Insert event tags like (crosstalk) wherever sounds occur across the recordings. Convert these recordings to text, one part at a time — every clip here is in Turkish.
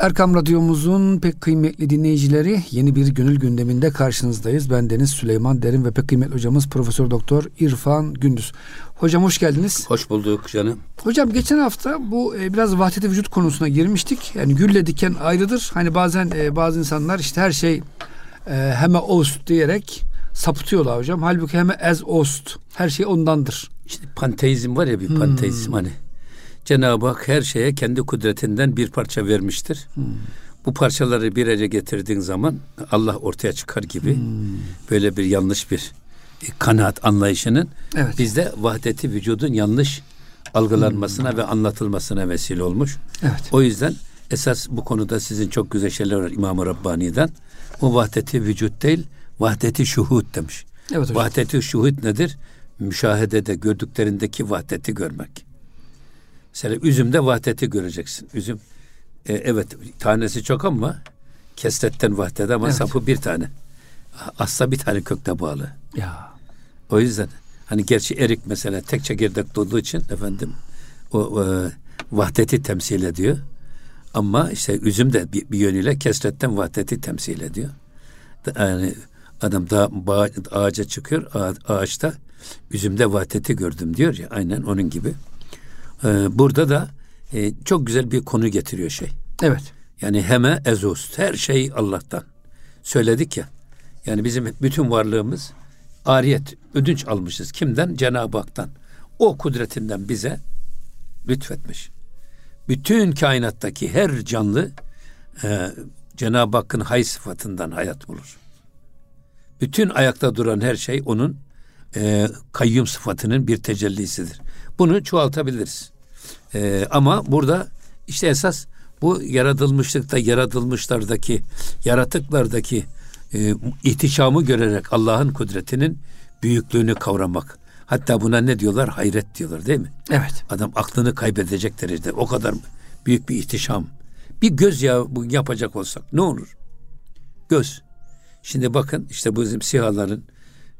Erkam Radyomuzun pek kıymetli dinleyicileri yeni bir gönül gündeminde karşınızdayız. Ben Deniz Süleyman Derin ve pek kıymetli hocamız Profesör Doktor İrfan Gündüz. Hocam hoş geldiniz. Hoş bulduk canım. Hocam geçen hafta bu e, biraz vahdeti vücut konusuna girmiştik. Yani gülle diken ayrıdır. Hani bazen e, bazı insanlar işte her şey e, heme ost diyerek sapıtıyorlar hocam. Halbuki heme ez ost. Her şey ondandır. İşte panteizm var ya bir panteizm hmm. hani Cenab-ı Hak her şeye kendi kudretinden bir parça vermiştir. Hmm. Bu parçaları bir araya getirdiğin zaman Allah ortaya çıkar gibi hmm. böyle bir yanlış bir kanaat anlayışının evet. bizde vahdeti vücudun yanlış algılanmasına hmm. ve anlatılmasına vesile olmuş. Evet. O yüzden esas bu konuda sizin çok güzel şeyler var İmam-ı Rabbani'den. Bu vahdeti vücut değil, vahdeti şuhud demiş. Evet hocam. Vahdeti şuhud nedir? Müşahedede gördüklerindeki vahdeti görmek. Mesela üzümde vahdeti göreceksin. Üzüm e, evet tanesi çok ama kesretten vahdet ama evet. sapı bir tane. Asla bir tane kökte bağlı. Ya. O yüzden hani gerçi erik mesela tek çekirdek olduğu için efendim o, o vahdeti temsil ediyor. Ama işte üzüm de bir, bir yönüyle kesretten vahdeti temsil ediyor. Yani adam da ağaca çıkıyor ağaçta üzümde vahdeti gördüm diyor ya aynen onun gibi. Ee, burada da e, çok güzel bir konu getiriyor şey. Evet. Yani heme ezost. Her şey Allah'tan. Söyledik ya. Yani bizim bütün varlığımız ariyet, ödünç almışız. Kimden? Cenab-ı Hak'tan. O kudretinden bize lütfetmiş. Bütün kainattaki her canlı e, Cenab-ı Hakk'ın hay sıfatından hayat bulur. Bütün ayakta duran her şey onun e, kayyum sıfatının bir tecellisidir. Bunu çoğaltabiliriz. E, ama burada işte esas bu yaratılmışlıkta yaratılmışlardaki yaratıklardaki e, ihtişamı görerek Allah'ın kudretinin büyüklüğünü kavramak. Hatta buna ne diyorlar? Hayret diyorlar değil mi? Evet. Adam aklını kaybedecek derecede. O kadar büyük bir ihtişam. Bir göz ya bu yapacak olsak ne olur? Göz. Şimdi bakın işte bu bizim sihaların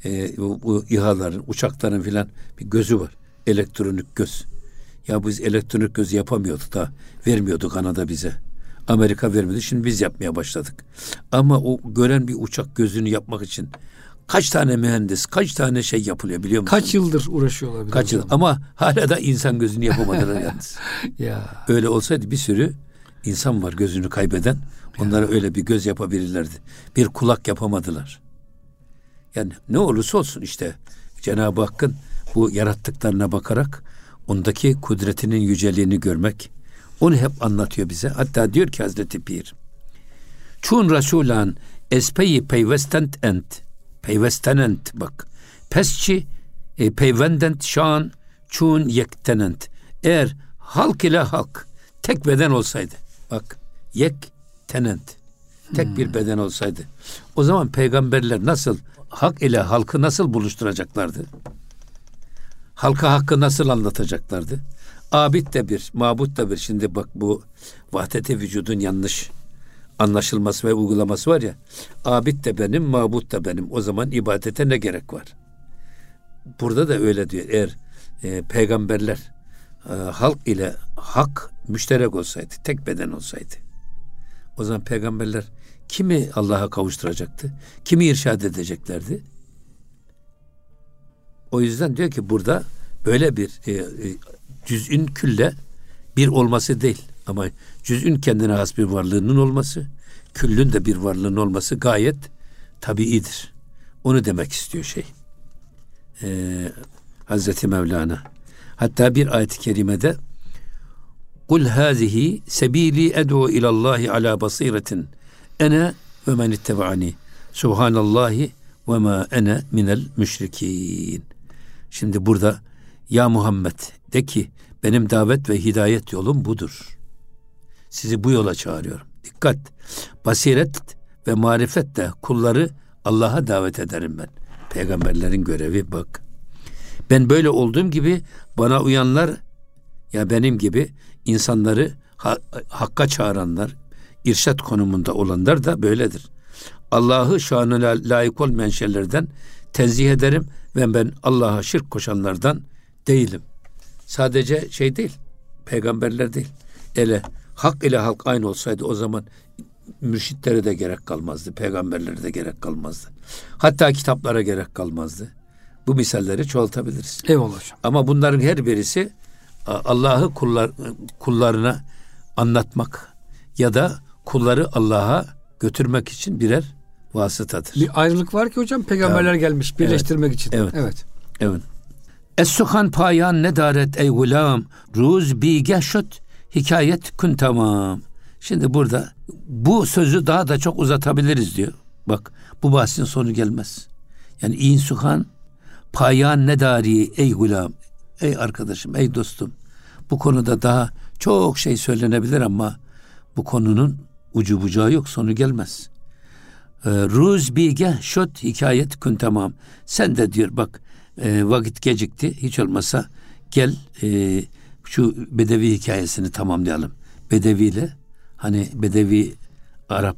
e, bu, bu İHA'ların, uçakların filan bir gözü var. Elektronik göz. Ya biz elektronik göz yapamıyorduk da vermiyordu Kanada bize. Amerika vermedi. Şimdi biz yapmaya başladık. Ama o gören bir uçak gözünü yapmak için kaç tane mühendis, kaç tane şey yapılıyor biliyor musun? Kaç yıldır uğraşıyorlar. Kaç yıl ama hala da insan gözünü yapamadılar (laughs) yalnız. ya. Öyle olsaydı bir sürü insan var gözünü kaybeden. Onlara ya. öyle bir göz yapabilirlerdi. Bir kulak yapamadılar. Yani ne olursa olsun işte Cenab-ı Hakk'ın bu yarattıklarına bakarak ondaki kudretinin yüceliğini görmek onu hep anlatıyor bize. Hatta diyor ki Hazreti Pir Çun Resulan espeyi peyvestent ent peyvestenent bak pesçi e, peyvendent şan çun yektenent eğer halk ile halk tek beden olsaydı bak yek tenent tek hmm. bir beden olsaydı o zaman peygamberler nasıl hak ile halkı nasıl buluşturacaklardı? Halka hakkı nasıl anlatacaklardı? Abid de bir, mabut da bir. Şimdi bak bu vahdeti vücudun yanlış anlaşılması ve uygulaması var ya. Abid de benim, mabut da benim. O zaman ibadete ne gerek var? Burada da öyle diyor. Eğer e, peygamberler e, halk ile hak müşterek olsaydı, tek beden olsaydı. O zaman peygamberler kimi Allah'a kavuşturacaktı? Kimi irşad edeceklerdi? O yüzden diyor ki burada böyle bir e, e, cüz'ün külle bir olması değil ama cüz'ün kendine has bir varlığının olması, küllün de bir varlığın olması gayet tabiidir. Onu demek istiyor şey. Ee, Hazreti Mevlana. Hatta bir ayet-i kerimede Kul hazihi sebili ed'u ilallahi ala basiretin ene ve men ittebaani. Subhanallahi ve ma ene minel müşrikin. Şimdi burada ya Muhammed de ki benim davet ve hidayet yolum budur. Sizi bu yola çağırıyorum. Dikkat. Basiret ve marifetle kulları Allah'a davet ederim ben. Peygamberlerin görevi bak. Ben böyle olduğum gibi bana uyanlar ya benim gibi insanları ha, hakka çağıranlar, irşat konumunda olanlar da böyledir. Allah'ı şanına layık olmayan şeylerden tenzih ederim ve ben Allah'a şirk koşanlardan değilim. Sadece şey değil, peygamberler değil. Ele hak ile halk aynı olsaydı o zaman mürşitlere de gerek kalmazdı. Peygamberlere de gerek kalmazdı. Hatta kitaplara gerek kalmazdı. Bu misalleri çoğaltabiliriz. Eyvallah hocam. Ama bunların her birisi Allah'ı kullar, kullarına anlatmak ya da kulları Allah'a götürmek için birer vasıtadır. Bir ayrılık var ki hocam peygamberler evet. gelmiş birleştirmek evet. için. Evet. Evet. evet. Es-suhan payan ne daret ey gulam ruz bige şut hikayet kun tamam. Şimdi burada bu sözü daha da çok uzatabiliriz diyor. Bak bu bahsin sonu gelmez. Yani in suhan payan ne dari ey gulam ey arkadaşım ey dostum bu konuda daha çok şey söylenebilir ama bu konunun ucu bucağı yok sonu gelmez. Ee, Ruz bige şot hikayet kun tamam. Sen de diyor bak e, vakit gecikti hiç olmasa gel e, şu Bedevi hikayesini tamamlayalım. Bedevi ile hani Bedevi Arap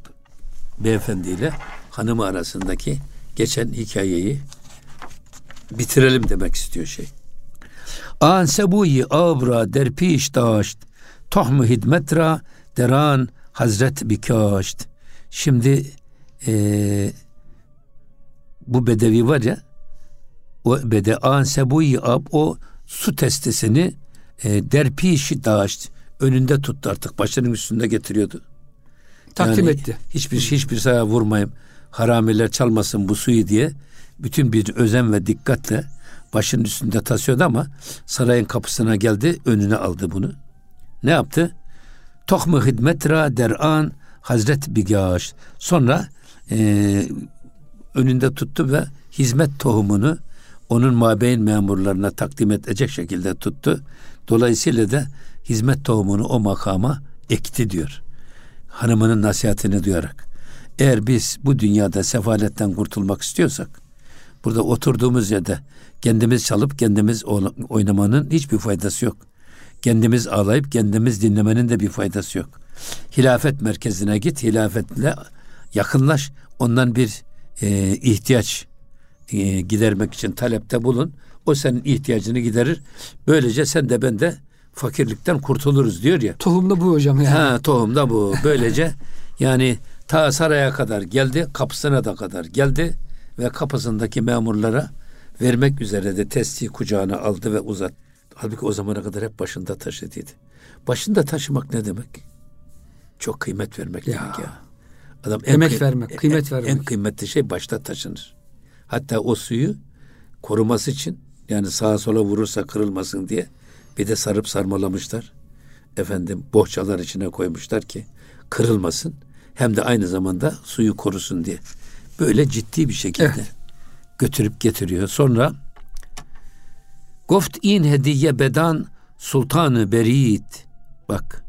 beyefendiyle hanımı arasındaki geçen hikayeyi bitirelim demek istiyor şey. An sebuyi abra der piş daşt tohmu hidmetra deran hazret bikaşt. Şimdi e, bu bedevi var ya o bede an sebuyi ab o su testisini e, derpişi daşt önünde tuttu artık başının üstünde getiriyordu. Takdim yani etti. Hiçbir hiçbir saya vurmayayım. Haramiler çalmasın bu suyu diye bütün bir özen ve dikkatle başının üstünde taşıyordu ama sarayın kapısına geldi önüne aldı bunu. Ne yaptı? Tohmu hidmetra deran Hazret Bigaş. Sonra e, önünde tuttu ve hizmet tohumunu onun mabeyin memurlarına takdim edecek şekilde tuttu. Dolayısıyla da hizmet tohumunu o makama ekti diyor. Hanımının nasihatini duyarak. Eğer biz bu dünyada sefaletten kurtulmak istiyorsak burada oturduğumuz yerde kendimiz çalıp kendimiz oynamanın hiçbir faydası yok. Kendimiz ağlayıp kendimiz dinlemenin de bir faydası yok. Hilafet merkezine git, hilafetle yakınlaş. Ondan bir e, ihtiyaç e, gidermek için talepte bulun. O senin ihtiyacını giderir. Böylece sen de ben de fakirlikten kurtuluruz diyor ya. Tohum da bu hocam yani. Ha, tohum da bu. Böylece (laughs) yani ta saraya kadar geldi, kapısına da kadar geldi ve kapısındaki memurlara vermek üzere de testi kucağına aldı ve uzat. Halbuki o zamana kadar hep başında taşıdıydı. Başında taşımak ne demek? Çok kıymet vermek ya. demek ya. Adam emek vermek, kıymet en, vermek. En kıymetli şey başta taşınır. Hatta o suyu koruması için yani sağa sola vurursa kırılmasın diye bir de sarıp sarmalamışlar. Efendim bohçalar içine koymuşlar ki kırılmasın. Hem de aynı zamanda suyu korusun diye. Böyle ciddi bir şekilde evet. götürüp getiriyor. Sonra Goft in hediye bedan sultanı berit. Bak.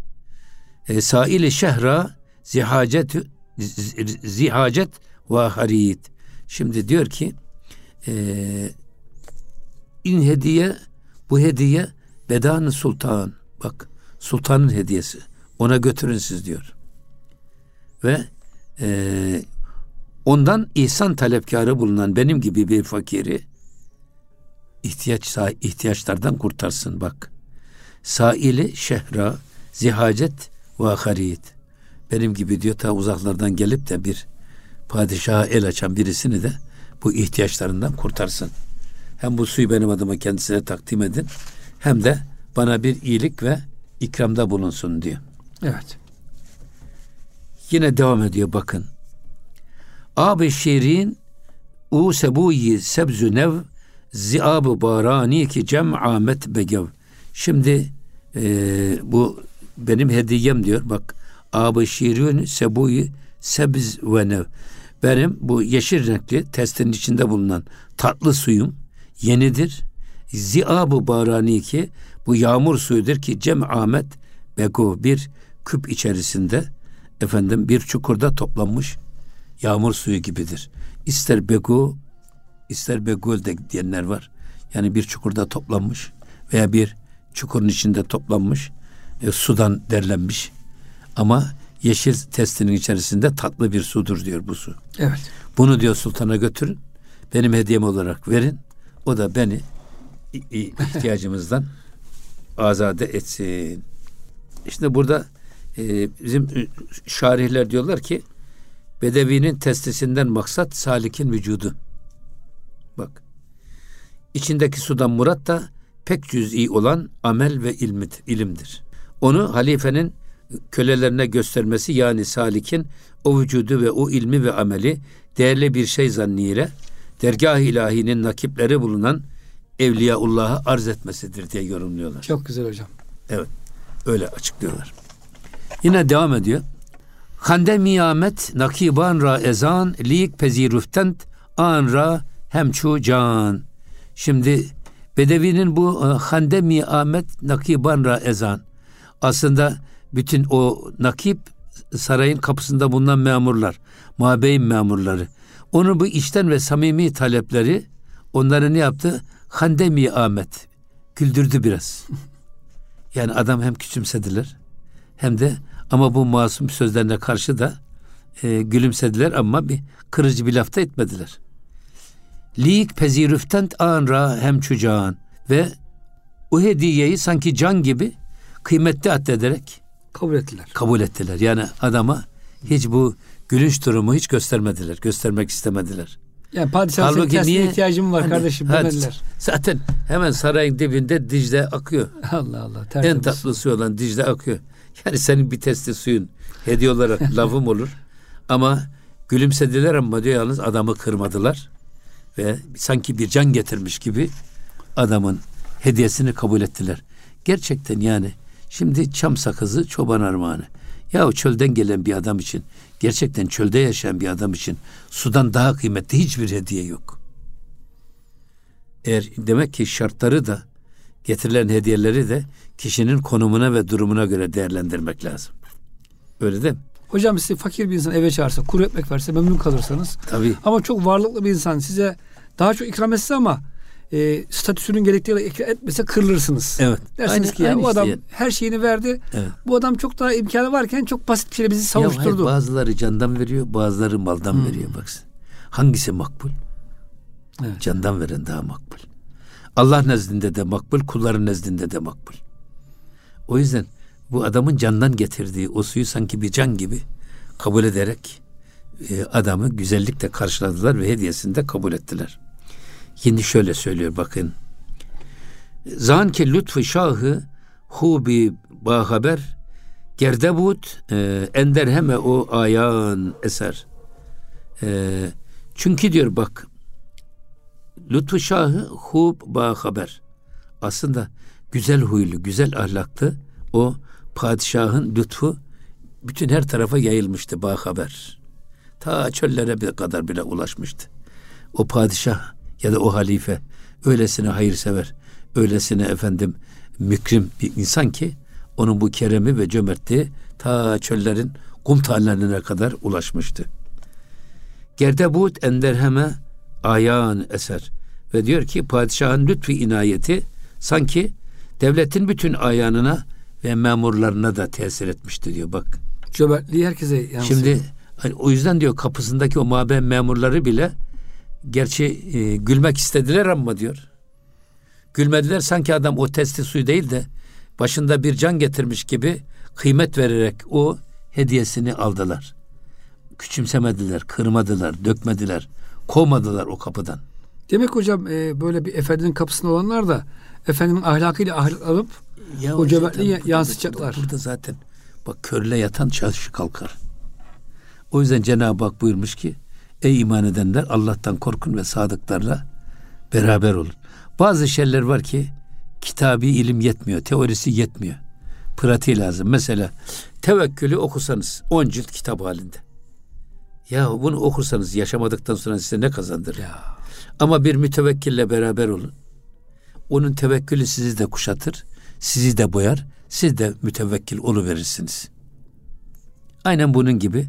E, saili şehra zihacet zihacet ve harit. Şimdi diyor ki e, in hediye bu hediye bedanı sultan. Bak sultanın hediyesi. Ona götürün siz diyor. Ve e, ondan ihsan talepkarı bulunan benim gibi bir fakiri ihtiyaç ihtiyaçlardan kurtarsın bak. Saili şehra zihacet ve harit. Benim gibi diyor ta uzaklardan gelip de bir padişaha el açan birisini de bu ihtiyaçlarından kurtarsın. Hem bu suyu benim adıma kendisine takdim edin hem de bana bir iyilik ve ikramda bulunsun diyor. Evet. Yine devam ediyor bakın. Abi şirin u sebuyi sebzü nev ziab barani ki cem amet begev. Şimdi e, bu benim hediyem diyor. Bak abi şirin sebuyi sebz ve nev. Benim bu yeşil renkli testinin içinde bulunan tatlı suyum yenidir. Ziabu barani ki bu yağmur suyudur ki cem amet bego bir küp içerisinde efendim bir çukurda toplanmış yağmur suyu gibidir. İster bego ister begol de diyenler var. Yani bir çukurda toplanmış veya bir çukurun içinde toplanmış e, sudan derlenmiş ama yeşil testinin içerisinde tatlı bir sudur diyor bu su. Evet. Bunu diyor sultana götürün. Benim hediyem olarak verin. O da beni ihtiyacımızdan (laughs) azade etsin. İşte burada e, bizim şarihler diyorlar ki Bedevinin testisinden maksat salikin vücudu. Bak. İçindeki sudan murat da pek cüz'i olan amel ve ilmid, ilimdir. Onu halifenin kölelerine göstermesi yani salikin o vücudu ve o ilmi ve ameli değerli bir şey zanniyere dergah ilahinin nakipleri bulunan Evliyaullah'a arz etmesidir diye yorumluyorlar. Çok güzel hocam. Evet. Öyle açıklıyorlar. Yine devam ediyor. Hande miyamet nakiban ra ezan lik peziruftent an ra hemçu can. Şimdi Bedevi'nin bu e, hande miyamet nakiban ra ezan. Aslında bütün o nakip sarayın kapısında bulunan memurlar, mabeyin memurları. Onu bu içten ve samimi talepleri onları ne yaptı? Hande Ahmet güldürdü biraz. (laughs) Yani adam hem küçümsediler hem de ama bu masum sözlerine karşı da e, gülümsediler ama bir kırıcı bir lafta etmediler. Lik pezirüftent anra hem çucağın ve o hediyeyi sanki can gibi kıymetli addederek kabul ettiler. Kabul ettiler. Yani adama hiç bu gülünç durumu hiç göstermediler. Göstermek istemediler. Yani padişahın Halbuki niye, ihtiyacım var hani, kardeşim demediler. Zaten hemen sarayın dibinde Dicle akıyor. Allah Allah. Tertemiz. En tatlısı olan Dicle akıyor. Yani senin bir testi suyun hediye olarak (laughs) lafım olur. Ama gülümsediler ama diyor yalnız adamı kırmadılar. Ve sanki bir can getirmiş gibi adamın hediyesini kabul ettiler. Gerçekten yani şimdi çam sakızı çoban armağanı. Ya çölden gelen bir adam için, gerçekten çölde yaşayan bir adam için sudan daha kıymetli hiçbir hediye yok. Eğer demek ki şartları da getirilen hediyeleri de kişinin konumuna ve durumuna göre değerlendirmek lazım. Öyle değil mi? Hocam size fakir bir insan eve çağırsa, kuru ekmek verse memnun kalırsanız. Tabii. Ama çok varlıklı bir insan size daha çok ikram etse ama e, statüsünün gerektiği etmese kırılırsınız. Evet. Dersiniz aynı, ki ya bu adam yani. her şeyini verdi. Evet. Bu adam çok daha imkanı varken çok basit bir şeyle bizi savuşturdu. Ya hayır, bazıları candan veriyor, bazıları maldan hmm. veriyor baksın. Hangisi makbul? Evet. Candan veren daha makbul. Allah nezdinde de makbul, kulların nezdinde de makbul. O yüzden bu adamın candan getirdiği o suyu sanki bir can gibi kabul ederek e, adamı güzellikle karşıladılar ve hediyesini de kabul ettiler. Şimdi şöyle söylüyor bakın. Zan ki lütfu şahı hubi ba haber gerdebut e, ender heme o ayan eser. E, çünkü diyor bak lütfu şahı hub ba haber. Aslında güzel huylu, güzel ahlaklı o padişahın lütfu bütün her tarafa yayılmıştı ba haber. Ta çöllere kadar bile ulaşmıştı. O padişah ya da o halife öylesine hayırsever, öylesine efendim mükrim bir insan ki onun bu keremi ve cömertliği ta çöllerin kum tanelerine kadar ulaşmıştı. Gerdebut enderheme ayan eser ve diyor ki padişahın lütfu inayeti sanki devletin bütün ayağına ve memurlarına da tesir etmişti diyor bak. Cömertliği herkese yansıyor. Şimdi hani o yüzden diyor kapısındaki o mabem memurları bile Gerçi e, gülmek istediler ama diyor. Gülmediler sanki adam o testi suyu değil de başında bir can getirmiş gibi kıymet vererek o hediyesini aldılar. Küçümsemediler, kırmadılar, dökmediler, kovmadılar o kapıdan. Demek hocam e, böyle bir efendinin kapısında olanlar da efendinin ahlakıyla ahlak alıp ya o cömertliği yansıtacaklar. Burada zaten bak körle yatan çalışı kalkar. O yüzden Cenab-ı Hak buyurmuş ki Ey iman edenler Allah'tan korkun ve sadıklarla beraber olun. Bazı şeyler var ki kitabi ilim yetmiyor, teorisi yetmiyor. Pratiği lazım. Mesela tevekkülü okusanız 10 cilt kitap halinde. Ya bunu okursanız yaşamadıktan sonra size ne kazandırır? Ya. Ama bir mütevekkille beraber olun. Onun tevekkülü sizi de kuşatır, sizi de boyar, siz de mütevekkil verirsiniz. Aynen bunun gibi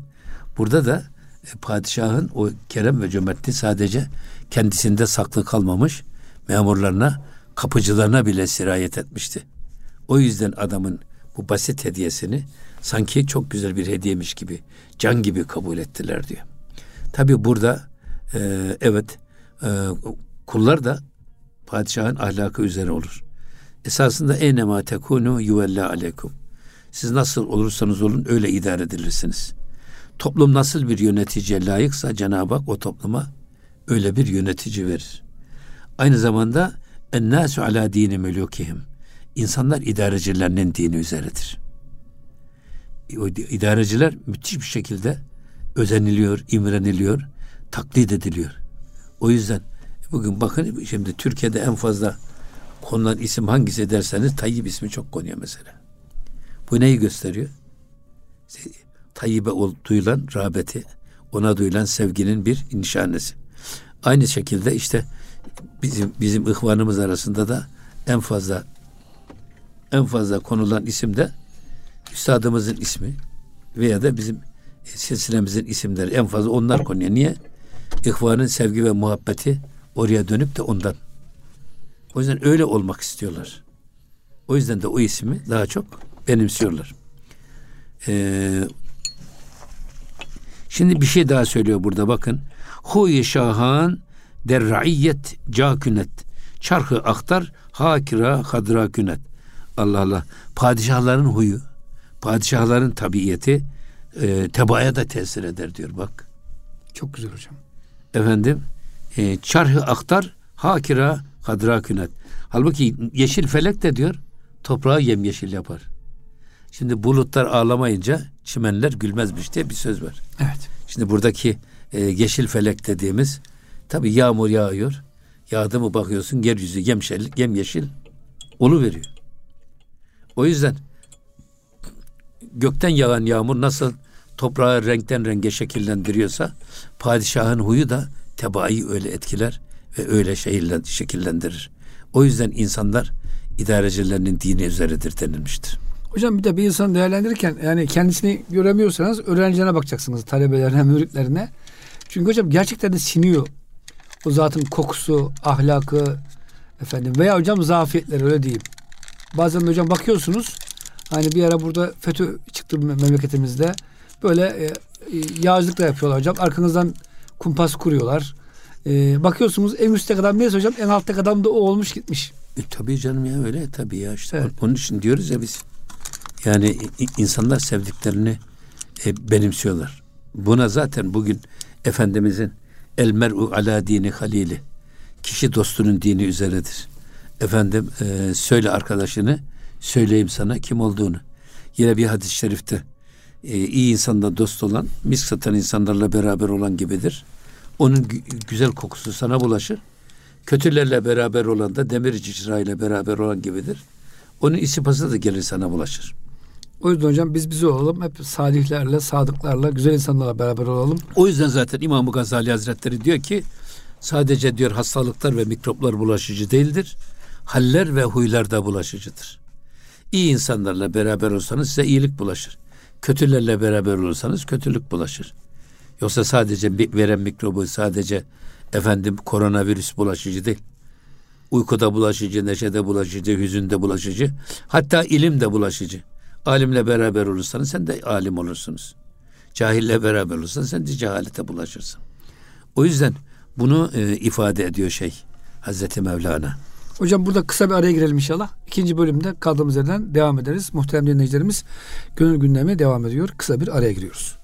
burada da padişahın o kerem ve cömertliği sadece kendisinde saklı kalmamış memurlarına, kapıcılarına bile sirayet etmişti. O yüzden adamın bu basit hediyesini sanki çok güzel bir hediyemiş gibi, can gibi kabul ettiler diyor. Tabi burada e, evet e, kullar da padişahın ahlakı üzere olur. Esasında enema tekunu yuvella alekum. Siz nasıl olursanız olun öyle idare edilirsiniz. Toplum nasıl bir yöneticiye layıksa Cenab-ı Hak o topluma öyle bir yönetici verir. Aynı zamanda ennâsü alâ dini melûkihim. İnsanlar idarecilerinin dini üzeredir. O idareciler müthiş bir şekilde özeniliyor, imreniliyor, taklit ediliyor. O yüzden bugün bakın şimdi Türkiye'de en fazla konulan isim hangisi derseniz Tayyip ismi çok konuyor mesela. Bu neyi gösteriyor? Tayyip'e duyulan rağbeti, ona duyulan sevginin bir nişanesi. Aynı şekilde işte bizim bizim ihvanımız arasında da en fazla en fazla konulan isim de üstadımızın ismi veya da bizim silsilemizin isimleri en fazla onlar konuyor. Niye? İhvanın sevgi ve muhabbeti oraya dönüp de ondan. O yüzden öyle olmak istiyorlar. O yüzden de o ismi daha çok benimsiyorlar. Ee, şimdi bir şey daha söylüyor burada bakın. Huy şahan der raiyet cakünet. Çarkı aktar hakira hadra künet. Allah Allah. Padişahların huyu, padişahların tabiiyeti e, tebaaya da tesir eder diyor bak. Çok güzel hocam. Efendim e, çarhı aktar hakira kadra künet. Halbuki yeşil felek de diyor toprağı yemyeşil yapar. Şimdi bulutlar ağlamayınca çimenler gülmezmiş diye bir söz var. Evet. Şimdi buradaki e, yeşil felek dediğimiz tabi yağmur yağıyor. Yağdı mı bakıyorsun yeryüzü yemşel, yemyeşil olu veriyor. O yüzden gökten yağan yağmur nasıl toprağı renkten renge şekillendiriyorsa padişahın huyu da tebaayı öyle etkiler ve öyle şekillendirir. O yüzden insanlar idarecilerinin dini üzeredir denilmiştir. Hocam bir de bir insan değerlendirirken yani kendisini göremiyorsanız öğrencilerine bakacaksınız talebelerine, müritlerine. Çünkü hocam gerçekten de siniyor. O zatın kokusu, ahlakı efendim veya hocam zafiyetleri öyle diyeyim. Bazen hocam bakıyorsunuz hani bir ara burada FETÖ çıktı memleketimizde. Böyle e, yağcılık da yapıyorlar hocam. Arkanızdan kumpas kuruyorlar. E, bakıyorsunuz en üstte adam neyse hocam en altta adam da o olmuş gitmiş. E, tabii canım ya öyle tabii ya işte. Evet. Onun için diyoruz ya biz yani insanlar sevdiklerini e, benimsiyorlar. Buna zaten bugün Efendimizin el mer'u ala dini halili kişi dostunun dini üzeredir. Efendim e, söyle arkadaşını söyleyeyim sana kim olduğunu. Yine bir hadis-i şerifte e, iyi insanla dost olan misk satan insanlarla beraber olan gibidir. Onun güzel kokusu sana bulaşır. Kötülerle beraber olan da demir ile beraber olan gibidir. Onun isipası da gelir sana bulaşır. O yüzden hocam biz bize olalım. Hep salihlerle, sadıklarla, güzel insanlarla beraber olalım. O yüzden zaten İmam-ı Gazali Hazretleri diyor ki sadece diyor hastalıklar ve mikroplar bulaşıcı değildir. Haller ve huylar da bulaşıcıdır. İyi insanlarla beraber olsanız size iyilik bulaşır. Kötülerle beraber olursanız kötülük bulaşır. Yoksa sadece veren mikrobu sadece efendim koronavirüs bulaşıcı değil. Uykuda bulaşıcı, neşede bulaşıcı, hüzünde bulaşıcı. Hatta ilim de bulaşıcı. Alimle beraber olursanız sen de alim olursunuz. Cahille beraber olursan sen de cehalete bulaşırsın. O yüzden bunu e, ifade ediyor şey Hazreti Mevlana. Hocam burada kısa bir araya girelim inşallah. İkinci bölümde kaldığımız yerden devam ederiz. Muhterem dinleyicilerimiz gönül gündemi devam ediyor. Kısa bir araya giriyoruz.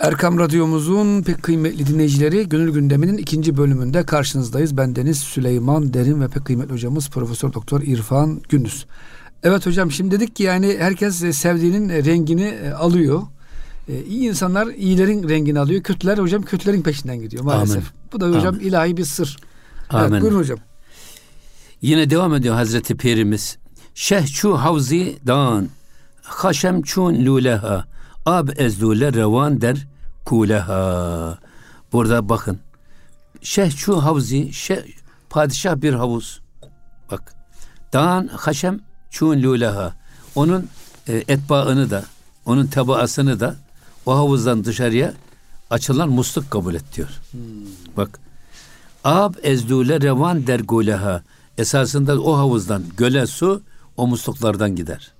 Erkam Radyomuzun pek kıymetli dinleyicileri Gönül Gündemi'nin ikinci bölümünde karşınızdayız. Ben Deniz Süleyman Derin ve pek kıymetli hocamız Profesör Doktor İrfan Gündüz. Evet hocam şimdi dedik ki yani herkes sevdiğinin rengini e, alıyor. İyi insanlar iyilerin rengini alıyor. Kötüler hocam kötülerin peşinden gidiyor maalesef. Amin. Bu da hocam Amin. ilahi bir sır. Amin. Evet, buyurun hocam. Yine devam ediyor Hazreti Pirimiz. Şehçu havzi dağın haşem çun luleha ab ezdule revan der kuleha. Burada bakın. Şehçu havzi şeh, padişah bir havuz. Bak. Dağın haşem çun luleha. Onun e, etbaını da onun tebaasını da o havuzdan dışarıya açılan musluk kabul et diyor. Hmm. Bak. Ab ezdule revan der guleha. Esasında o havuzdan göle su o musluklardan gider.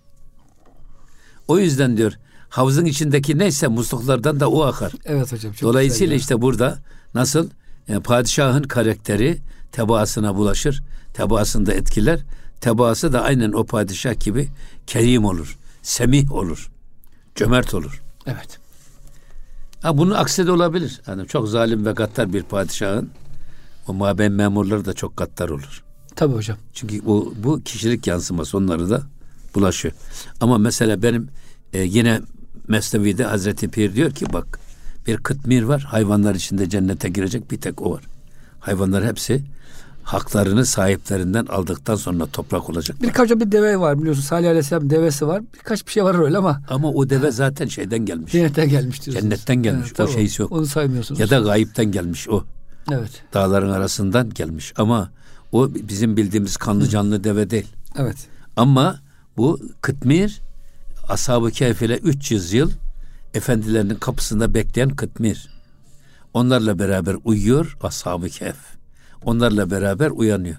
O yüzden diyor havuzun içindeki neyse musluklardan da o akar. Evet hocam. Çok Dolayısıyla işte burada nasıl yani padişahın karakteri tebaasına bulaşır. Tebaasında etkiler. Tebaası da aynen o padişah gibi kerim olur. semih olur. Cömert olur. Evet. Ha bunun aksi de olabilir. Yani çok zalim ve gaddar bir padişahın o maben memurları da çok gaddar olur. Tabii hocam. Çünkü bu, bu kişilik yansıması onları da bulaşıyor. Ama mesela benim e, yine Mesnevi'de Hazreti Pir diyor ki bak bir kıtmir var hayvanlar içinde cennete girecek bir tek o var. Hayvanlar hepsi haklarını sahiplerinden aldıktan sonra toprak olacak. Birkaç bir deve var biliyorsun Salih Aleyhisselam devesi var. Birkaç bir şey var öyle ama. Ama o deve zaten şeyden gelmiş. Cennetten gelmiş diyorsunuz. Cennetten gelmiş. Evet, o şeysi yok. Onu saymıyorsunuz. Ya da gayipten gelmiş o. Evet. Dağların arasından gelmiş ama o bizim bildiğimiz kanlı canlı deve değil. Evet. Ama bu Kıtmir Ashab-ı Kehf ile 300 yıl efendilerinin kapısında bekleyen Kıtmir. Onlarla beraber uyuyor Ashab-ı Kehf. Onlarla beraber uyanıyor.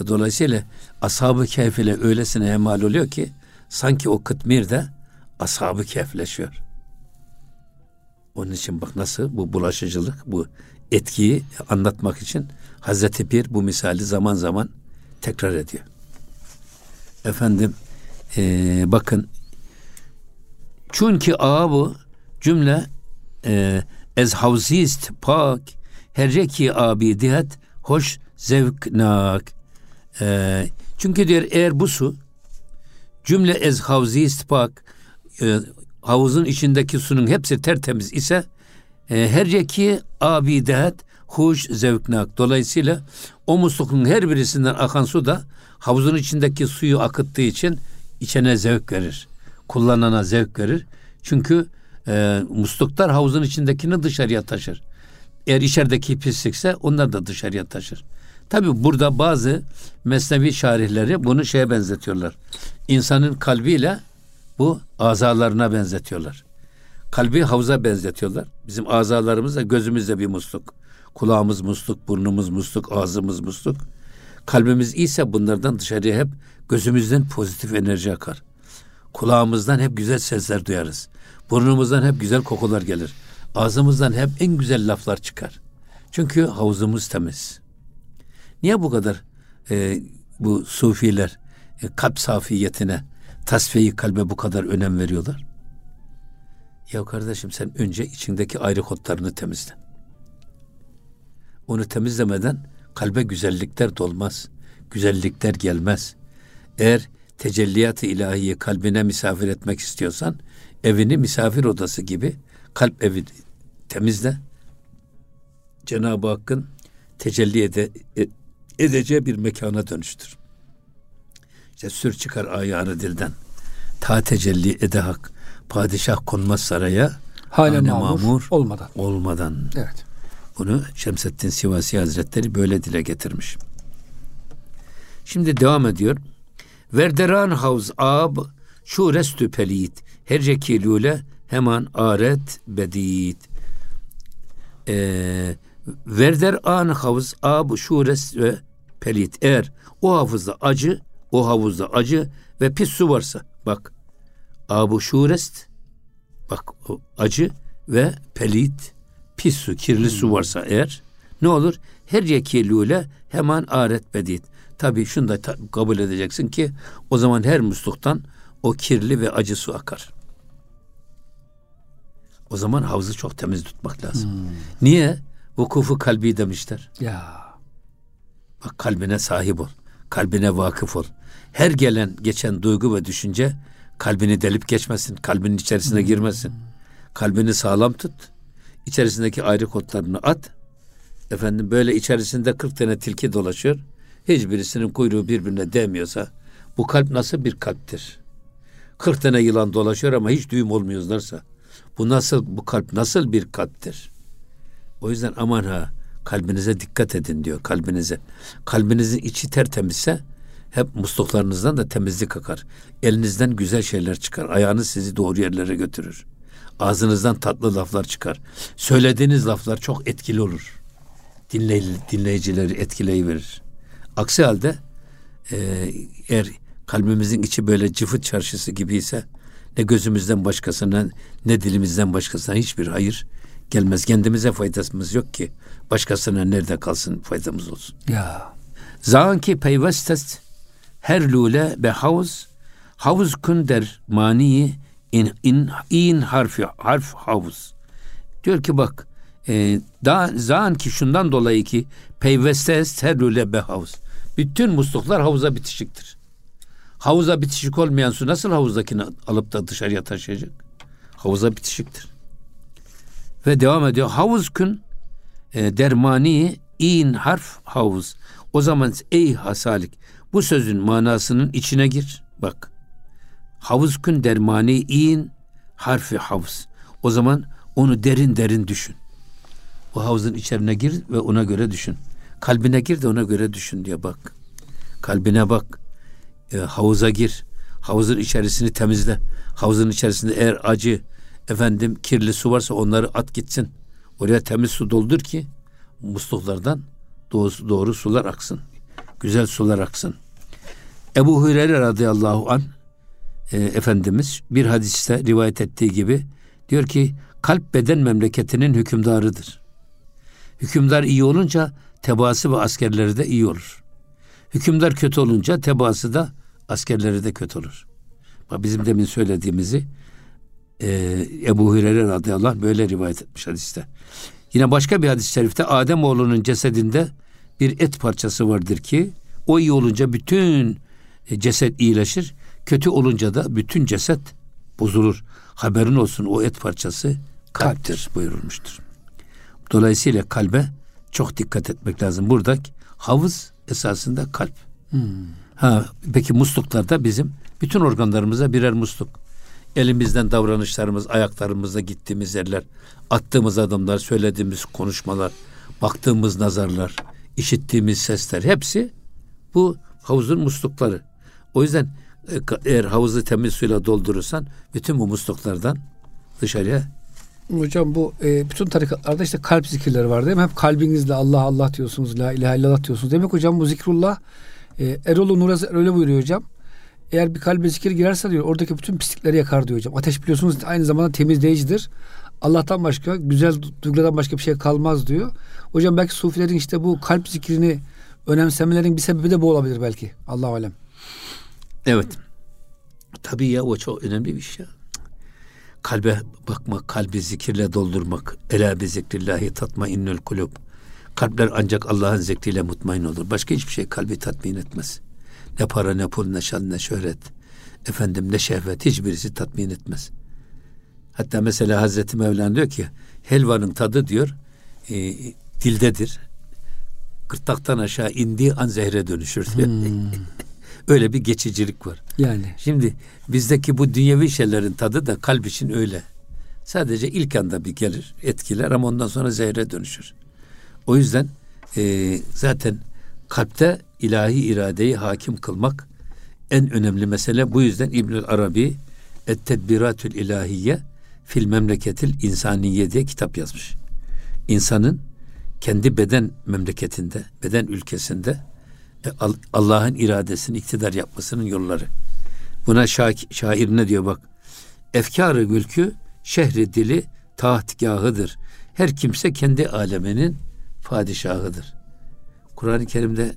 Ve dolayısıyla Ashab-ı Kehf ile öylesine hemal oluyor ki sanki o Kıtmir de Ashab-ı Kehfleşiyor. Onun için bak nasıl bu bulaşıcılık, bu etkiyi anlatmak için Hazreti Pir bu misali zaman zaman tekrar ediyor. Efendim e, bakın çünkü bu cümle e, ez havzist pak herceki abi dihet hoş zevknak e, çünkü diyor eğer bu su cümle ez havzist pak e, havuzun içindeki sunun hepsi tertemiz ise e, herceki abi dehet huş zevknak. Dolayısıyla o muslukun her birisinden akan su da havuzun içindeki suyu akıttığı için içene zevk verir. Kullanana zevk verir. Çünkü e, musluklar havuzun içindekini dışarıya taşır. Eğer içerideki pislikse onlar da dışarıya taşır. Tabi burada bazı mesnevi şarihleri bunu şeye benzetiyorlar. İnsanın kalbiyle bu azalarına benzetiyorlar. Kalbi havuza benzetiyorlar. Bizim azalarımız da gözümüzde bir musluk. Kulağımız musluk, burnumuz musluk, ağzımız musluk. Kalbimiz ise bunlardan dışarıya hep gözümüzden pozitif enerji akar. Kulağımızdan hep güzel sesler duyarız. Burnumuzdan hep güzel kokular gelir. Ağzımızdan hep en güzel laflar çıkar. Çünkü havuzumuz temiz. Niye bu kadar e, bu sufiler e, kalp safiyetine, tasfiyeyi kalbe bu kadar önem veriyorlar? Ya kardeşim sen önce içindeki ayrı kodlarını temizle. Onu temizlemeden kalbe güzellikler dolmaz. Güzellikler gelmez. Eğer tecelliyat-ı ilahiyi kalbine misafir etmek istiyorsan evini misafir odası gibi kalp evi temizle. Cenab-ı Hakk'ın tecelli ede, e, edeceği bir mekana dönüştür. İşte sür çıkar ayağını dilden. Ta tecelli ede hak. Padişah konmaz saraya. Hale mamur, mamur olmadan. Olmadan. Evet. Bunu Şemseddin Sivasi Hazretleri böyle dile getirmiş. Şimdi devam ediyor. Verderan havz ab şu restü pelit herceki lule hemen aret bedit. Ee, verder an havuz ab şu restü pelit eğer o havuzda acı o havuzda acı ve pis su varsa bak abu şurest bak acı ve pelit pis su, kirli su hmm. varsa eğer ne olur? Her yekilule hemen aret bedit. Tabii şunu da kabul edeceksin ki o zaman her musluktan o kirli ve acı su akar. O zaman havuzu çok temiz tutmak lazım. Hmm. Niye? Vukufu kalbi demişler. Ya. Bak kalbine sahip ol. Kalbine vakıf ol. Her gelen geçen duygu ve düşünce kalbini delip geçmesin. Kalbinin içerisine hmm. girmesin. Kalbini sağlam tut içerisindeki ayrı kodlarını at. Efendim böyle içerisinde 40 tane tilki dolaşıyor. Hiçbirisinin kuyruğu birbirine değmiyorsa bu kalp nasıl bir kalptir? 40 tane yılan dolaşıyor ama hiç düğüm olmuyorlarsa bu nasıl bu kalp nasıl bir kalptir? O yüzden aman ha kalbinize dikkat edin diyor kalbinize. Kalbinizin içi tertemizse hep musluklarınızdan da temizlik akar. Elinizden güzel şeyler çıkar. Ayağınız sizi doğru yerlere götürür. Ağzınızdan tatlı laflar çıkar. Söylediğiniz laflar çok etkili olur. Dinley, dinleyicileri etkileyiverir. Aksi halde e, eğer kalbimizin içi böyle cıfıt çarşısı gibi ise ne gözümüzden başkasına ne dilimizden başkasına hiçbir hayır gelmez. Kendimize faydamız yok ki başkasına nerede kalsın faydamız olsun. Ya. Zanki peyvestes her lule be havuz Havuz kun der mani in, in, in harfi harf havuz. Diyor ki bak e, daha zan ki şundan dolayı ki peyveste serlüle be havuz. Bütün musluklar havuza bitişiktir. Havuza bitişik olmayan su nasıl havuzdakini alıp da dışarıya taşıyacak? Havuza bitişiktir. Ve devam ediyor. Havuz kun e, dermani in harf havuz. O zaman ey hasalik bu sözün manasının içine gir. Bak. Havuz kun dermani in harfi havuz. O zaman onu derin derin düşün. O havuzun içerine gir ve ona göre düşün. Kalbine gir de ona göre düşün diye bak. Kalbine bak. E, havuza gir. Havuzun içerisini temizle. Havuzun içerisinde eğer acı, efendim kirli su varsa onları at gitsin. Oraya temiz su doldur ki musluklardan doğru, doğru sular aksın. Güzel sular aksın. Ebu Hureyre radıyallahu an e, Efendimiz bir hadiste rivayet ettiği gibi diyor ki kalp beden memleketinin hükümdarıdır. Hükümdar iyi olunca tebaası ve askerleri de iyi olur. Hükümdar kötü olunca tebaası da askerleri de kötü olur. Bak bizim demin söylediğimizi e, Ebu Hureyre radıyallahu anh böyle rivayet etmiş hadiste. Yine başka bir hadis-i şerifte Adem oğlunun cesedinde bir et parçası vardır ki o iyi olunca bütün e, ceset iyileşir. Kötü olunca da bütün ceset bozulur. Haberin olsun o et parçası kalptir buyurulmuştur. Dolayısıyla kalbe çok dikkat etmek lazım. Buradaki havuz esasında kalp. Hmm. Ha, peki musluklarda bizim bütün organlarımıza birer musluk. Elimizden davranışlarımız, ayaklarımızda gittiğimiz yerler, attığımız adımlar, söylediğimiz konuşmalar, baktığımız nazarlar, işittiğimiz sesler hepsi bu havuzun muslukları. O yüzden e, eğer havuzu temiz suyla doldurursan bütün bu musluklardan dışarıya Hocam bu e, bütün tarikatlarda işte kalp zikirleri var değil mi? Hep kalbinizle Allah Allah diyorsunuz, la ilahe illallah diyorsunuz. Demek hocam bu zikrullah e, Erol Nuraz öyle buyuruyor hocam. Eğer bir kalbe zikir girerse diyor oradaki bütün pislikleri yakar diyor hocam. Ateş biliyorsunuz aynı zamanda temizleyicidir. Allah'tan başka, güzel duygulardan başka bir şey kalmaz diyor. Hocam belki sufilerin işte bu kalp zikrini önemsemelerinin bir sebebi de bu olabilir belki. Allah alem. Evet. Tabii ya o çok önemli bir şey. Kalbe bakmak, kalbi zikirle doldurmak. Ela bi zikrillahi tatma innül kulub. Kalpler ancak Allah'ın zikriyle mutmain olur. Başka hiçbir şey kalbi tatmin etmez. Ne para, ne pul, ne şan, ne şöhret. Efendim ne şehvet hiçbirisi tatmin etmez. Hatta mesela Hazreti Mevlana diyor ki helvanın tadı diyor e, dildedir. Gırtlaktan aşağı indiği an zehre dönüşür diyor. Hmm. (laughs) öyle bir geçicilik var. Yani. Şimdi bizdeki bu dünyevi şeylerin tadı da kalp için öyle. Sadece ilk anda bir gelir, etkiler ama ondan sonra zehre dönüşür. O yüzden e, zaten kalpte ilahi iradeyi hakim kılmak en önemli mesele. Bu yüzden İbnül Arabi Et Tedbiratül İlahiye fil memleketil insaniye diye kitap yazmış. İnsanın kendi beden memleketinde, beden ülkesinde e, Allah'ın iradesini iktidar yapmasının yolları. Buna şa- şair ne diyor bak. Efkarı mülkü şehri dili tahtgahıdır. Her kimse kendi aleminin padişahıdır. Kur'an-ı Kerim'de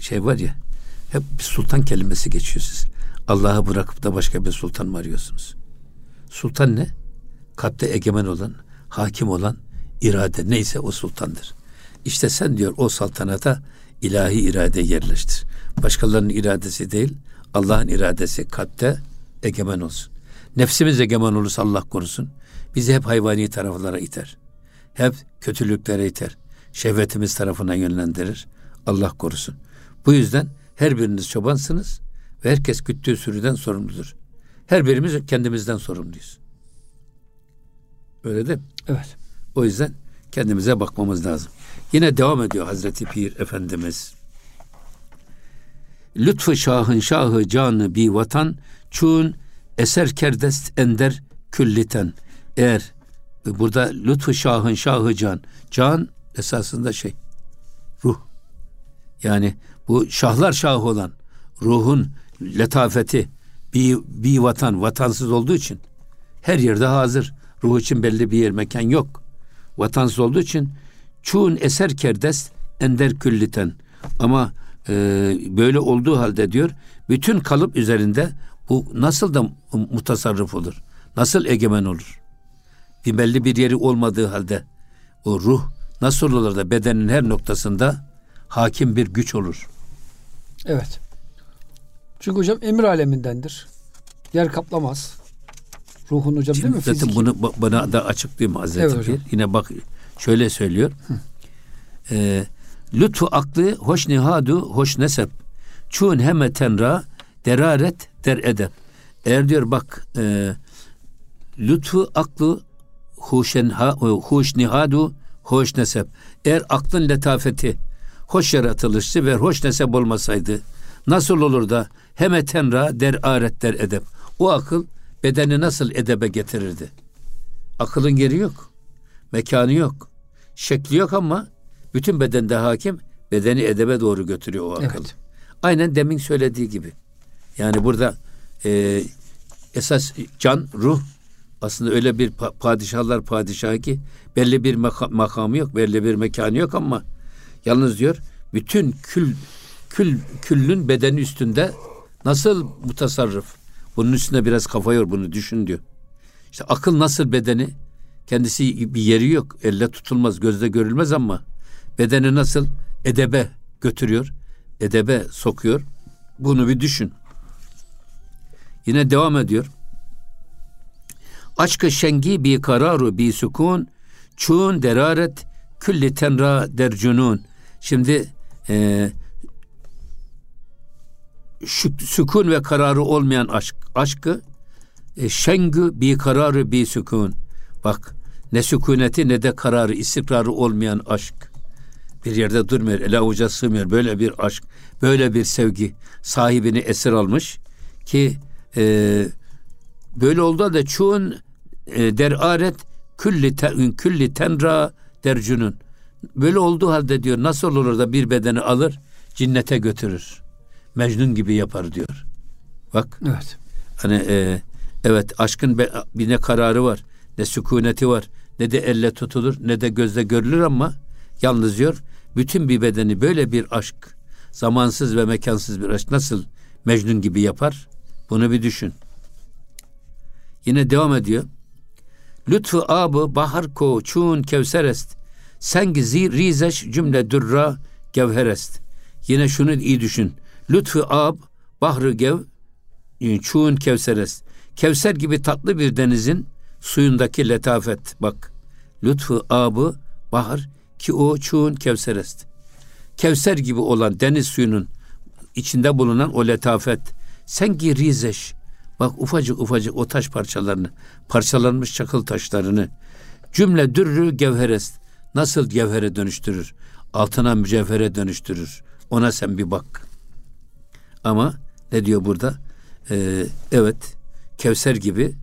şey var ya hep bir sultan kelimesi geçiyor siz. Allah'ı bırakıp da başka bir sultan mı arıyorsunuz? Sultan ne? Kalpte egemen olan, hakim olan irade neyse o sultandır. İşte sen diyor o saltanata ilahi irade yerleştir. Başkalarının iradesi değil, Allah'ın iradesi kalpte egemen olsun. Nefsimiz egemen olursa Allah korusun. Bizi hep hayvani taraflara iter. Hep kötülüklere iter. Şehvetimiz tarafına yönlendirir. Allah korusun. Bu yüzden her biriniz çobansınız ve herkes güttüğü sürüden sorumludur. Her birimiz kendimizden sorumluyuz. Öyle değil mi? Evet. O yüzden kendimize bakmamız lazım. Yine devam ediyor Hazreti Pir Efendimiz. Lütfü şahın şahı canı bir vatan çun eser kerdest ender külliten. Eğer burada lütfü şahın şahı can can esasında şey ruh. Yani bu şahlar şahı olan ruhun letafeti bir, bir vatan vatansız olduğu için her yerde hazır. Ruh için belli bir yer mekan yok. Vatansız olduğu için çoğun eser kerdes ender külliten. Ama e, böyle olduğu halde diyor bütün kalıp üzerinde Bu nasıl da mutasarrıf olur? Nasıl egemen olur? Bir belli bir yeri olmadığı halde o ruh nasıl da bedenin her noktasında hakim bir güç olur? Evet. Çünkü hocam emir alemindendir. Yer kaplamaz. Ruhun hocam Şimdi değil mi? Zaten Fiziki. bunu bana da açıklayayım Hazreti evet, Pir. Yine bak şöyle söylüyor. Ee, lütfu aklı hoş nihadu hoş nesep. Çun heme tenra deraret der edep. Eğer diyor bak e, lütfu aklı huşen ha, huş nihadu hoş nesep. Eğer aklın letafeti hoş yaratılışçı ve hoş nesep olmasaydı nasıl olur da heme tenra der aret der edep. O akıl bedeni nasıl edebe getirirdi? Akılın yeri yok. Mekanı yok. Şekli yok ama bütün bedende hakim bedeni edebe doğru götürüyor o akıl. Evet. Aynen demin söylediği gibi. Yani burada e, esas can, ruh aslında öyle bir padişahlar padişahı ki belli bir makamı yok, belli bir mekanı yok ama yalnız diyor bütün kül kül küllün bedeni üstünde nasıl mutasarrıf? Bunun üstünde biraz kafa yor bunu düşün diyor. İşte akıl nasıl bedeni? Kendisi bir yeri yok. Elle tutulmaz, gözde görülmez ama bedeni nasıl edebe götürüyor? Edebe sokuyor. Bunu bir düşün. Yine devam ediyor. Aşkı şengi bi kararu bi sukun çun deraret külli tenra dercunun. Şimdi e, sükun ve kararı olmayan aşk. Aşkı e, şengü bi kararı bi sükun. Bak ne sükuneti ne de kararı, istikrarı olmayan aşk. Bir yerde durmuyor, ele avuca sığmıyor. Böyle bir aşk, böyle bir sevgi sahibini esir almış ki e, böyle oldu da çoğun e, deraret külli, te, külli tenra dercünün. Böyle olduğu halde diyor nasıl olur da bir bedeni alır cinnete götürür. Mecnun gibi yapar diyor. Bak. Evet. Hani e, evet aşkın bir ne kararı var, ne sükuneti var, ne de elle tutulur, ne de gözle görülür ama yalnız diyor bütün bir bedeni böyle bir aşk, zamansız ve mekansız bir aşk nasıl Mecnun gibi yapar? Bunu bir düşün. Yine devam ediyor. Lütfu abı bahar ko çun kevserest. Sengi zi rizeş cümle dürra gevherest. Yine şunu iyi düşün. Lütfu ab bahrı gev çun kevserest. Kevser gibi tatlı bir denizin suyundaki letafet. Bak. Lütfu abı bahar ki o çun kevserest. Kevser gibi olan deniz suyunun içinde bulunan o letafet. Sengi rizeş. Bak ufacık ufacık o taş parçalarını, parçalanmış çakıl taşlarını cümle dürrü gevherest nasıl gevhere dönüştürür? Altına mücevhere dönüştürür. Ona sen bir bak. Ama ne diyor burada? Ee, evet, Kevser gibi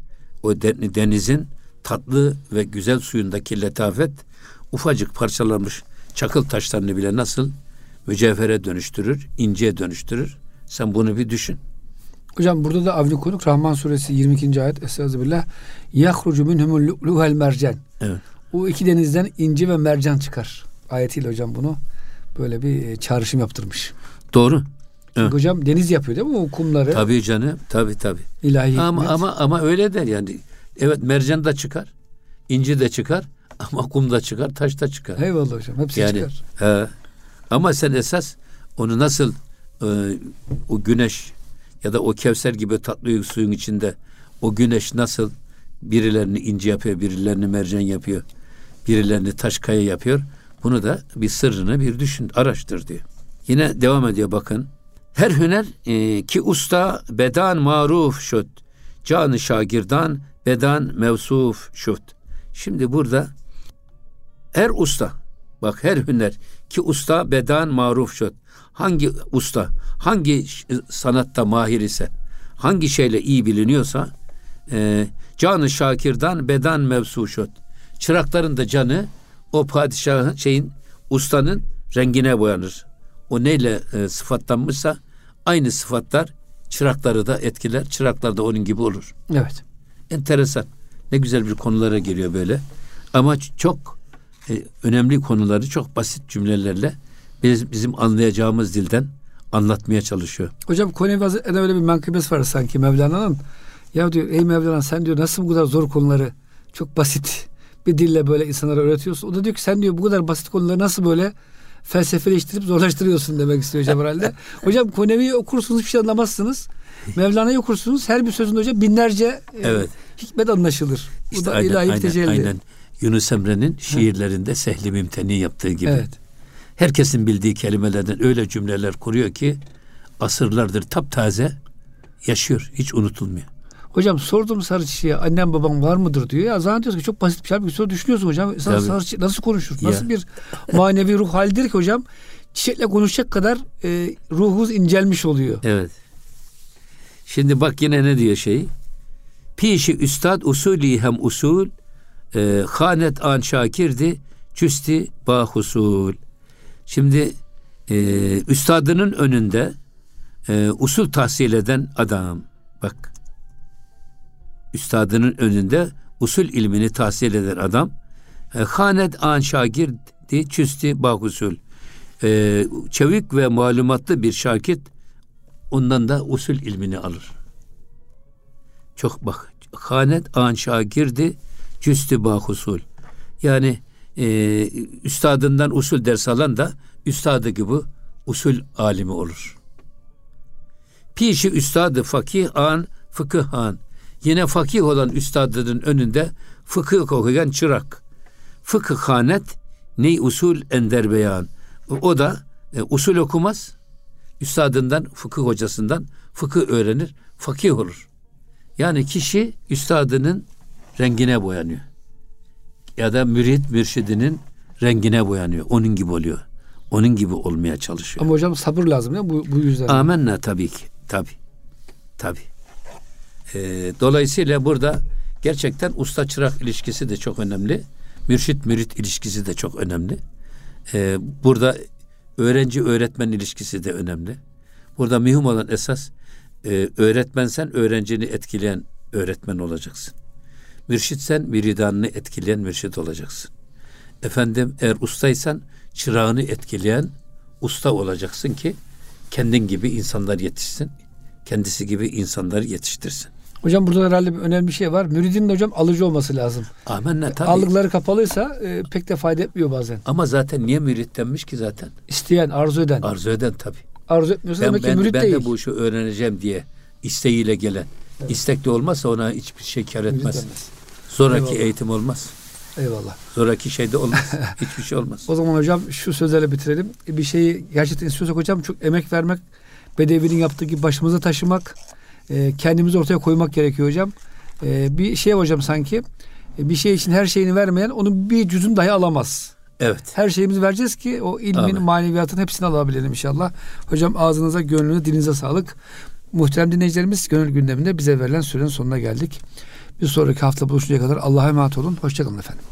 o denizin tatlı ve güzel suyundaki letafet ufacık parçalanmış çakıl taşlarını bile nasıl mücevhere dönüştürür, inceye dönüştürür. Sen bunu bir düşün. Hocam burada da Avni Konuk Rahman suresi 22. ayet Estağfirullah. Yahrucu minhumul lu'luhel mercan. Evet. O iki denizden inci ve mercan çıkar. Ayetiyle hocam bunu böyle bir e, çağrışım yaptırmış. Doğru. Çünkü evet. hocam deniz yapıyor değil mi o kumları? Tabii canım. Tabii tabii. İlahi ama, hikmet. Ama ama öyle der yani. Evet mercan da çıkar. inci de çıkar. (laughs) Ama kum da çıkar, taş da çıkar. Eyvallah hocam. Hepsi yani, çıkar. He. Ama sen esas onu nasıl e, o güneş ya da o Kevser gibi tatlı suyun içinde o güneş nasıl birilerini inci yapıyor, birilerini mercan yapıyor, birilerini taş kaya yapıyor. Bunu da bir sırrını bir düşün, araştır diyor. Yine devam ediyor bakın. Her hüner e, ki usta bedan maruf şut. Canı şagirdan bedan mevsuf şut. Şimdi burada her usta bak her hüner ki usta bedan maruf şut. Hangi usta, hangi sanatta mahir ise, hangi şeyle iyi biliniyorsa e, canı şakirdan bedan mevsuşut. Çırakların da canı o padişahın şeyin ustanın rengine boyanır. O neyle e, sıfatlanmışsa aynı sıfatlar çırakları da etkiler. Çıraklar da onun gibi olur. Evet. Enteresan. Ne güzel bir konulara geliyor böyle. Ama çok e, önemli konuları çok basit cümlelerle biz, bizim anlayacağımız dilden anlatmaya çalışıyor. Hocam Konevi Hazretleri'ne öyle bir menkıbesi var sanki Mevlana'nın. Ya diyor ey Mevlana sen diyor nasıl bu kadar zor konuları çok basit (laughs) bir dille böyle insanlara öğretiyorsun. O da diyor ki sen diyor bu kadar basit konuları nasıl böyle felsefeleştirip zorlaştırıyorsun demek istiyor hocam herhalde. (laughs) hocam Konevi'yi okursunuz hiçbir şey anlamazsınız. Mevlana'yı okursunuz her bir sözünde hocam binlerce e, evet. e, hikmet anlaşılır. Bu işte da aynen, ilahi aynen, tecelli. Aynen. Yunus Emre'nin şiirlerinde Sehli Mimteni yaptığı gibi. Evet. Herkesin bildiği kelimelerden öyle cümleler kuruyor ki asırlardır taptaze yaşıyor. Hiç unutulmuyor. Hocam sordum sarı çiçeğe annem babam var mıdır diyor. Ya zannediyorsun ki çok basit bir şey. Bir soru düşünüyorsun hocam. Sarı, sarı çiçek nasıl konuşur? Nasıl ya. bir (laughs) manevi ruh halidir ki hocam? Çiçekle konuşacak kadar e, ruhunuz incelmiş oluyor. Evet. Şimdi bak yine ne diyor şey? Pişi üstad usulü hem usul e, hanet an şakirdi cüsti bahusul. Şimdi e, üstadının önünde e, usul tahsil eden adam bak üstadının önünde usul ilmini tahsil eden adam e, hanet an şagirdi çüsti bahusul. E, çevik ve malumatlı bir şakit ondan da usul ilmini alır. Çok bak hanet an şagirdi cüstü bahusul. Yani e, üstadından usul ders alan da üstadı gibi usul alimi olur. Pişi üstadı fakih an fıkıh an. Yine fakih olan üstadının önünde fıkıh okuyan çırak. Fıkıh hanet ney usul ender beyan. O da e, usul okumaz. Üstadından, fıkıh hocasından fıkıh öğrenir, fakih olur. Yani kişi üstadının rengine boyanıyor. Ya da mürit mürşidinin rengine boyanıyor. Onun gibi oluyor. Onun gibi olmaya çalışıyor. Ama hocam sabır lazım ya bu, bu yüzden. Amenna tabii ki. Tabii. Tabii. Ee, dolayısıyla burada gerçekten usta çırak ilişkisi de çok önemli. Mürşit mürit ilişkisi de çok önemli. Ee, burada öğrenci öğretmen ilişkisi de önemli. Burada mühim olan esas e, öğretmensen öğrencini etkileyen öğretmen olacaksın. Mürşitsen müridanını etkileyen mürşit olacaksın. Efendim eğer ustaysan çırağını etkileyen usta olacaksın ki kendin gibi insanlar yetişsin. Kendisi gibi insanları yetiştirsin. Hocam burada herhalde bir önemli bir şey var. Müridin de hocam alıcı olması lazım. Amenna tabii. Aldıkları kapalıysa e, pek de fayda etmiyor bazen. Ama zaten niye mürit denmiş ki zaten? İsteyen, arzu eden. Arzu eden tabii. Arzu etmiyorsa ben, demek ki mürit ben değil. Ben de bu işi öğreneceğim diye isteğiyle gelen. Evet. İstekli olmazsa ona hiçbir şey kar etmez. Zoraki Eyvallah. eğitim olmaz. Eyvallah. Zoraki şeyde olmaz. (laughs) Hiçbir şey olmaz. O zaman hocam şu sözlerle bitirelim. Bir şeyi gerçekten istiyorsak hocam çok emek vermek, bedevinin yaptığı gibi başımıza taşımak, e, kendimizi ortaya koymak gerekiyor hocam. E, bir şey hocam sanki e, bir şey için her şeyini vermeyen onun bir cüzün dahi alamaz. Evet. Her şeyimizi vereceğiz ki o ilmin, Amin. maneviyatın hepsini alabilelim inşallah. Hocam ağzınıza, gönlünüze, dilinize sağlık. Muhterem dinleyicilerimiz gönül gündeminde bize verilen sürenin sonuna geldik. Bir sonraki hafta buluşuncaya kadar Allah'a emanet olun. Hoşçakalın efendim.